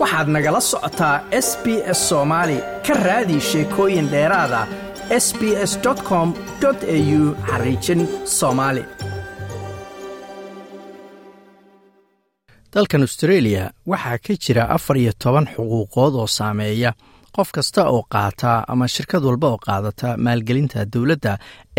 waxaad nagala socotaa s b s soomaali ka raadi sheekooyin dheeraada s b s com au xariijin soomaali dalkan austreeliya waxaa ka jira afar iyo toban xuquuqood oo saameeya. Qof kasta oo qaata ama shirkad walba oo qaadata maalgelinta dowladda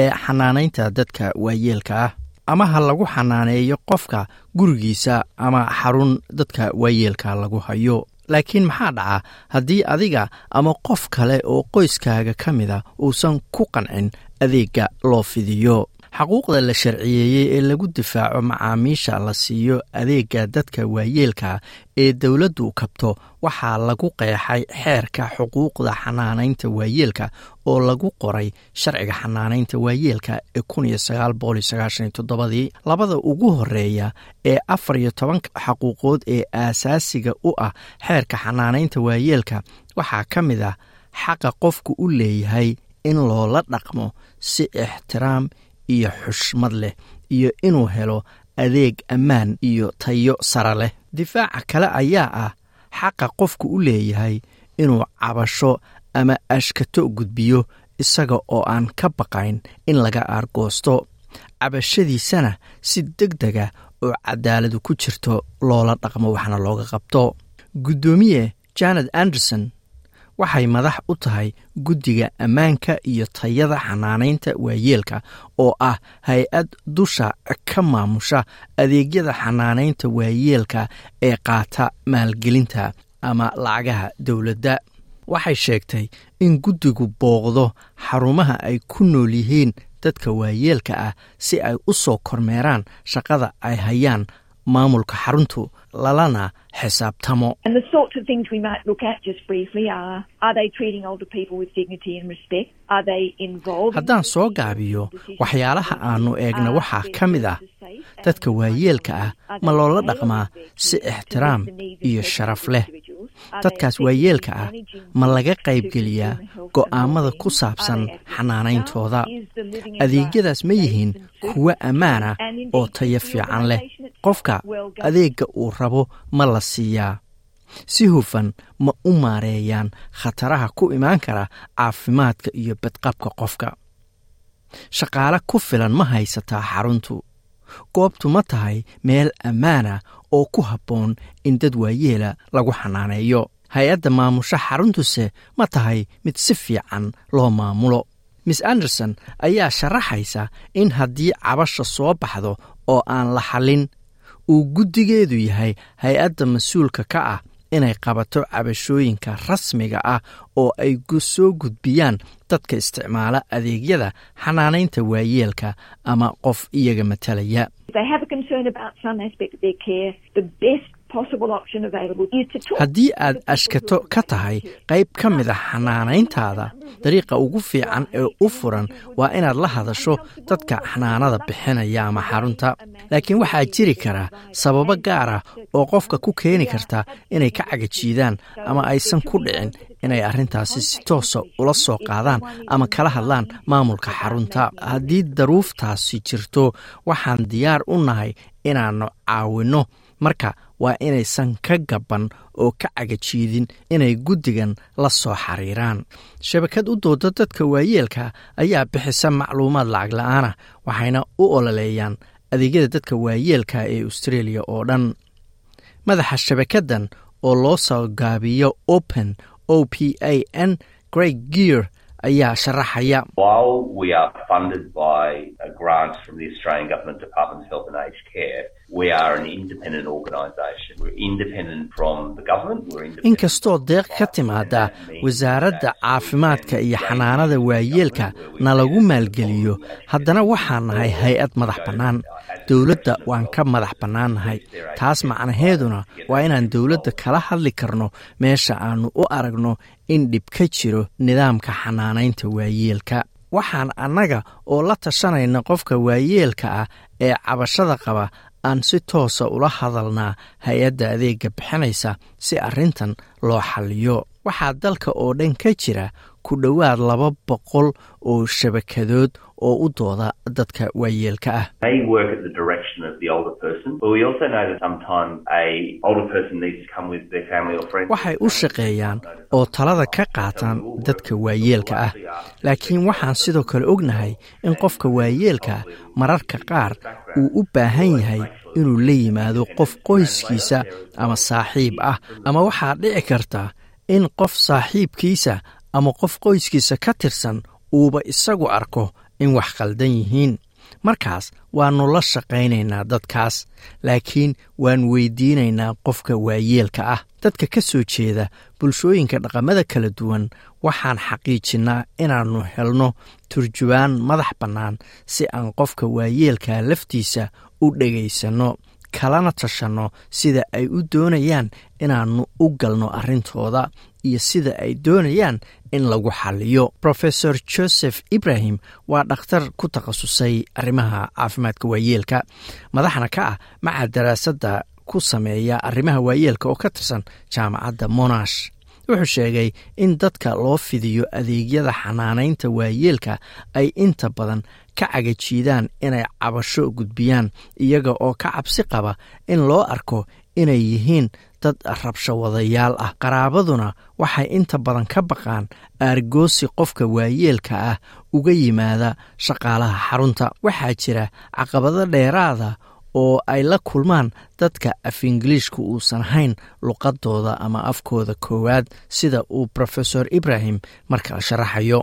ee xanaanaynta dadka waayeelka ah ama ha lagu xanaaneeyo qofka gurigiisa ama xarun dadka waayeelka lagu hayo. Laakiin maxaa dhaca haddii adiga ama qof kale oo qoyskaaga ka mida uusan ku qancin adeegga loo fidiyo xaquuqda la sharciyeeyey ee lagu difaaco macaamiisha la siiyo adeegga dadka waayeelka ee dowladdu kabto waxaa lagu qeexay xeerka xuquuqda xanaanaynta waayeelka oo lagu qoray sharciga xanaanaynta waayeelka ee ii labada ugu horreeya ee afar iyo tobanka xaquuqood ee aasaasiga u ah xeerka xanaanaynta waayeelka waxaa ka mid ah xaqa qofku u leeyahay in loola dhaqmo si ixtiraam iyo xushmad leh iyo inuu helo adeeg ammaan iyo tayo sare leh. Difaaca kale ayaa ah xaqa qofku u leeyahay inuu cabasho ama ashkato gudbiyo isaga oo aan ka baqayn in laga aargoosto. Cabashadiisana si deg dega oo cadaaladu ku jirto loola dhaqmo waxna looga qabto. Guddoomiye janet anderson waxay madax u tahay guddiga ammaanka iyo tayada xanaanaynta waayeelka oo ah hay'ad dusha ka maamusha adeegyada xanaanaynta waayeelka ee qaata maalgelinta ama lacagaha dowladda. Waxay sheegtay in guddigu booqdo xarumaha ay ku nool yihiin dadka waayeelka ah si ay u soo kormeeraan shaqada ay hayaan maamulka xaruntu lalana xisaabtamo haddaan soo gaabiyo waxyaalaha aannu eegna waxaa ka mid ah dadka waayeelka ah ma loola dhaqmaa si ixtiraam iyo sharaf leh? dadkaas waayeelka ah ma laga qaybgeliyaa go'aammada ku saabsan xanaanayntooda adeegyadaas ma yihiin kuwo ammaana oo tayo fiican leh. qofka adeegga uu rabo ma la siiyaa. Si hufan ma u maareeyaan khataraha ku imaan kara caafimaadka iyo badqabka qofka. Shaqaale ku filan ma haysataa xaruntu. Goobtu ma tahay meel ammaana oo ku habboon in dad waayeela lagu xanaaneeyo. Hay'adda maamusho xaruntuse ma tahay mid si fiican loo maamulo. Miss anderson ayaa sharaxaysa in haddii cabasha soo baxdo oo aan la xallin uu guddigeedu yahay hay'adda mas'uulka ka ah inay qabato cabashooyinka rasmiga ah oo ay soo gudbiyaan dadka isticmaala adeegyada xanaanaynta waayeelka ama qof iyaga matalaya haddii aad ashkato ka tahay qayb ka mid a xanaanayntaada dariiqa ugu fiican ee u furan waa inaad la hadasho dadka xanaanada bixinaya ama xarunta. Laakiin waxaa jiri kara sababo gaar ah oo qofka ku keeni karta inay ka cagajiidaan ama aysan ku dhicin inay arrintaasi si toosa ula soo qaadaan ama kala hadlaan maamulka xarunta. Haddii daruuftaasi jirto waxaan diyaar u nahay inaannu caawinno. Marka waa inaysan ka gaban oo ka cagajiidin inay guddigan la soo xiriiraan shabakad u dooda dadka waayeelka ayaa bixisa macluumaad lacag la'aanah waxayna u ololeeyaan adeegyada dadka waayeelka ee australia oo dhan. Madaxa shabakaddan oo loo soo gaabiyo open o p a n greg geer ayaa sharaxaya inkastoo deeq ka timaada wasaaradda caafimaadka iyo xanaanada waayeelka na lagu maalgeliyo haddana waxaan nahay hay'ad madax bannaan dowladda waan ka madax bannaannahay taas macnaheeduna waa inaan dowladda kala hadli karno meesha aannu u aragno in dhib ka jiro nidaamka xanaanaynta waayeelka waxaan annaga oo la tashanayna qofka waayeelka ah ee cabashada qaba aan si toosa ula hadalnaa hay'adda adeegga bixinaysa si arrintan loo xalliyo. Waxaa dalka oo dhan ka jira ku dhowaad laba boqol oo shabakadood oo u dooda dadka waayeelka ah. Waxay u shaqeeyaan oo talada ka qaataan dadka waayeelka ah. Laakiin waxaan sidoo kale ognahay in qofka waayeelka mararka qaar uu u baahan yahay inuu la yimaado qof qoyskiisa ama saaxiib ah. Ama waxaa dhici karta in qof saaxiibkiisa ama qof qoyskiisa ka tirsan uuba isagu arko in wax khaldan yihiin. Markaas waannu la shaqaynaynaa dadkaas laakiin waan weydiinaynaa qofka waayeelka ah. Dadka ka soo jeeda bulshooyinka dhaqamada kala duwan waxaan xaqiijinnaa inaannu helno turjubaan madax bannaan si aan qofka waayeelka laftiisa u dhegaysanno kalana tashanno sida ay u doonayaan inaannu u galno arrintooda iyo sida ay doonayaan in lagu xalliyo. Rofesor joseph ibrahim waa dhakhtar ku takhasusay arrimaha caafimaadka waayeelka. Madaxna ka ah maca daraasadda ku sameeya arrimaha waayeelka oo ka tirsan jaamacadda monash. Wuxuu sheegay in dadka loo fidiyo adeegyada xanaanaynta waayeelka ay inta badan ka cagajiidaan inay cabasho gudbiyaan iyaga oo ka cabsi qaba in loo arko inay yihiin dad rabsho wadayaal ah. Qaraabaduna waxay inta badan ka baqaan aargoosi qofka waayeelka ah uga yimaada shaqaalaha xarunta. Waxaa jira caqabado dheeraada oo ay la kulmaan dadka af ingiliishka uusan hayn luqadooda ama afkooda koowaad sida uu rofesor ibrahim markaa sharaxayo.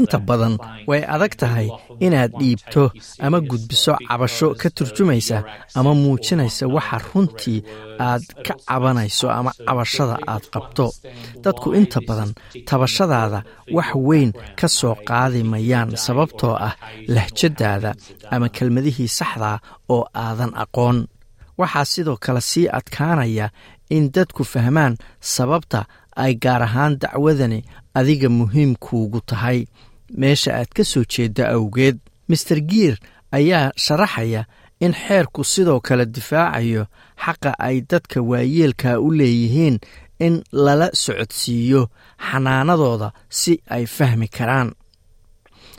Inta badan way adag tahay inaad dhiibto ama gudbiso cabasho ka turjumaysa ama muujinaysa waxa runtii aad ka cabanayso ama cabashada aad qabto. dadku inta badan tabashadaada wax weyn ka soo qaadi mayaan sababtoo ah lahjadaada ama kelmadihii saxdaa oo aadan aqoon. Waxaa sidoo kale sii adkaanaya in dadku fahmaan sababta ay gaar ahaan dacwadani adiga muhiimkuugu tahay. Meesha aad ka soo jeedda awgeed master giir ayaa sharaxaya in xeerku sidoo kale difaacayo xaqa ay dadka waayeelka u leeyihiin in lala socodsiiyo xanaanadooda si ay fahmi karaan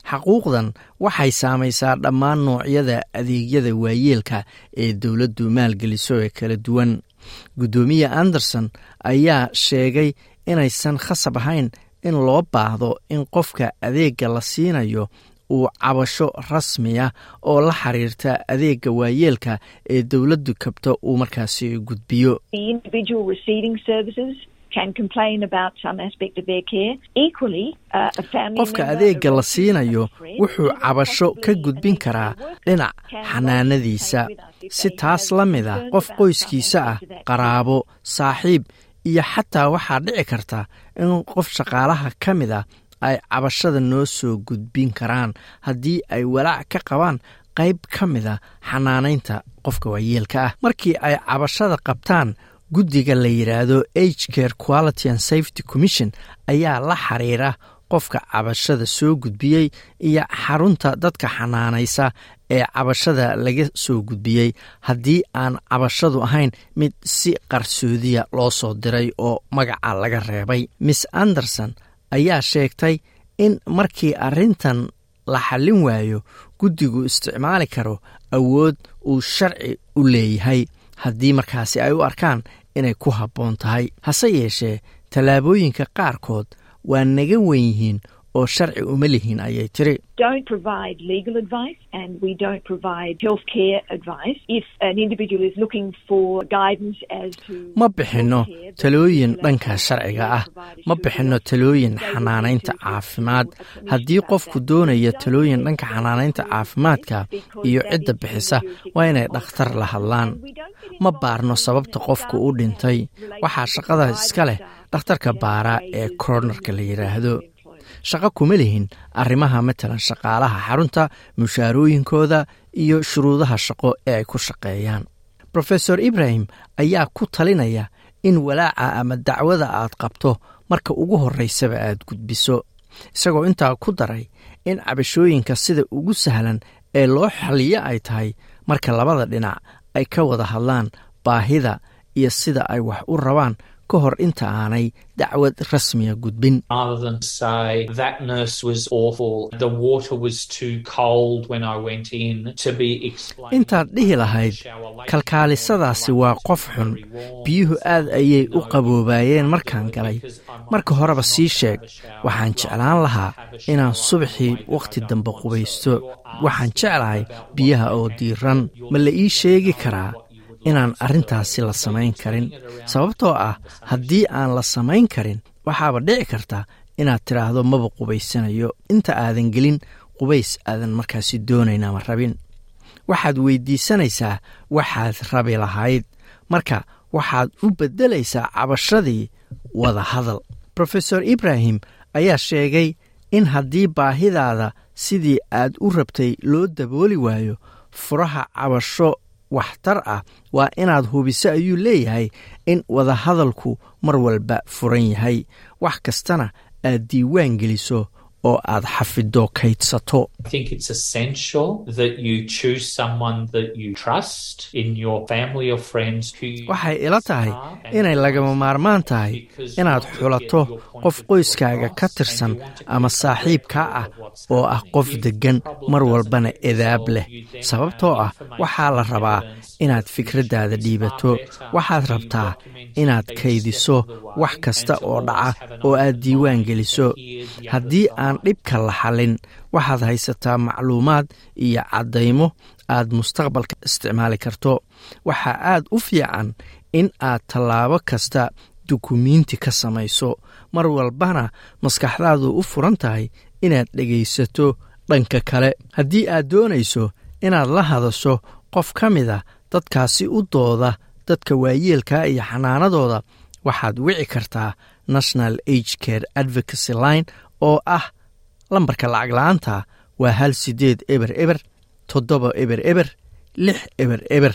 xaquuqdan waxay saamaysaa dhammaan noocyada adeegyada waayeelka ee dowladdu maalgeliso ee kala duwan. Guddoomiye anderson ayaa sheegay inaysan khasab ahayn in loo baahdo in qofka adeegga la siinayo uu cabasho rasmiya oo la xiriirta adeegga waayeelka ee dowladdu kabto uu markaasi gudbiyo qofka adeegga la siinayo wuxuu cabasho ka gudbin karaa dhinac xanaanadiisa. si taas la mida qof qoyskiisa ah qaraabo saaxiib iyo xataa waxaa dhici karta in qof shaqaalaha ka mid a ay cabashada noo soo gudbin karaan haddii ay walaac ka qabaan qayb ka mida xanaanaynta qofka waayeelka ah. Markii ay cabashada qabtaan guddiga la yidhaahdo age care quality and safety commission ayaa la xiriira qofka cabashada soo gudbiyey iyo xarunta dadka xanaanaysa ee cabashada laga soo gudbiyey. Haddii aan cabashadu ahayn mid si qarsoodiya loo soo diray oo magaca laga reebay. Miss anderson ayaa sheegtay in markii arrintan la xallin waayo guddigu isticmaali karo awood uu sharci u leeyahay. Haddii markaasi ay u arkaan inay ku habboon tahay. Hase yeeshee tallaabooyinka qaarkood waa naga wen yihiin oo sharci uma lihiin ayay tiri. Ma bixinno talooyin dhanka sharciga ah. ma bixinno talooyin xanaanaynta caafimaad. haddii qofku doonaya talooyin dhanka xanaanaynta caafimaadka iyo cidda bixisa waa inay dhakhtar la hadlaan. Ma baarno sababta qofku u dhintay. waxaa shaqada iska leh dhakhtarka baara ee kornerka la yidhaahdo shaqo kuma lihin. Arrimaha matalan shaqaalaha xarunta mushaarooyinkooda iyo shuruudaha shaqo ee ay ku shaqeeyaan. Rofesor ibrahim ayaa ku talinaya in walaaca ama dacwada aad qabto marka ugu horreysaba aad gudbiso. Isagoo intaa ku daray in cabashooyinka sida ugu sahlan ee loo xaliyo ay tahay marka labada dhinac ay ka wada hadlaan baahida iyo sida ay wax u rabaan ka hor inta aanay dacwad rasmiya gudbin. Intaad dhihi lahayd kalkaalisadaasi waa qof xun. biyuhu aad ayay u qaboobaayeen markaan galay. Marka horeba sii sheeg waxaan jeclaan lahaa inaan subaxii wakhti dambe qubaysto. waxaan jeclahay biyaha oo diiran ma la ii sheegi karaa inaan arrintaasi la samayn karin. Sababtoo ah haddii aan la samayn karin waxaaba dhici karta inaad tidhaahdo maba qubaysanayo. Inta aadan gelin qubays aadan markaasi doonayn ama rabin. Waxaad weyddiisanaysaa waxaad rabi lahayd. Marka waxaad u beddelaysaa cabashadii wada hadal. Rofesor ibrahim ayaa sheegay in haddii baahidaada sidii aad u rabtay loo dabooli waayo furaha cabasho waxtar ah waa inaad hubiso ayuu leeyahay in wadahadalku mar walba furan yahay. Wax kastana aad diiwaan geliso oo aad xafido kaydsato. Waxay ila tahay inay lagama maarmaan tahay inaad xulato qof qoyskaaga ka tirsan ama saaxiibkaa ah oo ah qof deggan mar walbana edaab leh. Sababtoo ah waxaa la rabaa inaad fikraddaada dhiibato. waxaad rabtaa inaad kaydiso wax kasta oo dhaca oo aad diiwaan geliso. haddii aan dhibka la xallin. Waxaad haysataa macluumaad iyo caddaymo aad mustaqbalka isticmaali karto. Waxaa aad u fiican in aad tallaabo kasta dukumiinti ka samayso. Mar walbana maskaxdaadu u furan tahay inaad dhegaysato dhanka kale. Haddii aad doonayso inaad la hadasho qof ka mida dadkaasi u dooda dadka waayeelka iyo xanaanadooda. Waxaad wici kartaa national age care advocacy line oo ah lambarka lacag la'aanta waa hal sideed eber eber toddoba eber eber lix eber eber.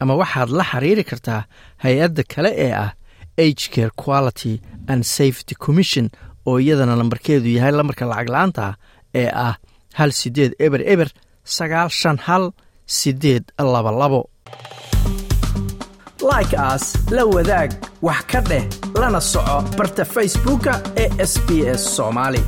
Ama waxaad la xiriiri kartaa hay'adda kale ee ah age care quality and safety commission oo iyadana lambarkeedu yahay lambarka lacag la'aanta ee ah hal sideed eber eber sagaal shan hal sideed laba labo. Like aas la wadaag wax ka dheh lana soco barta facebooka ee sb s soomaali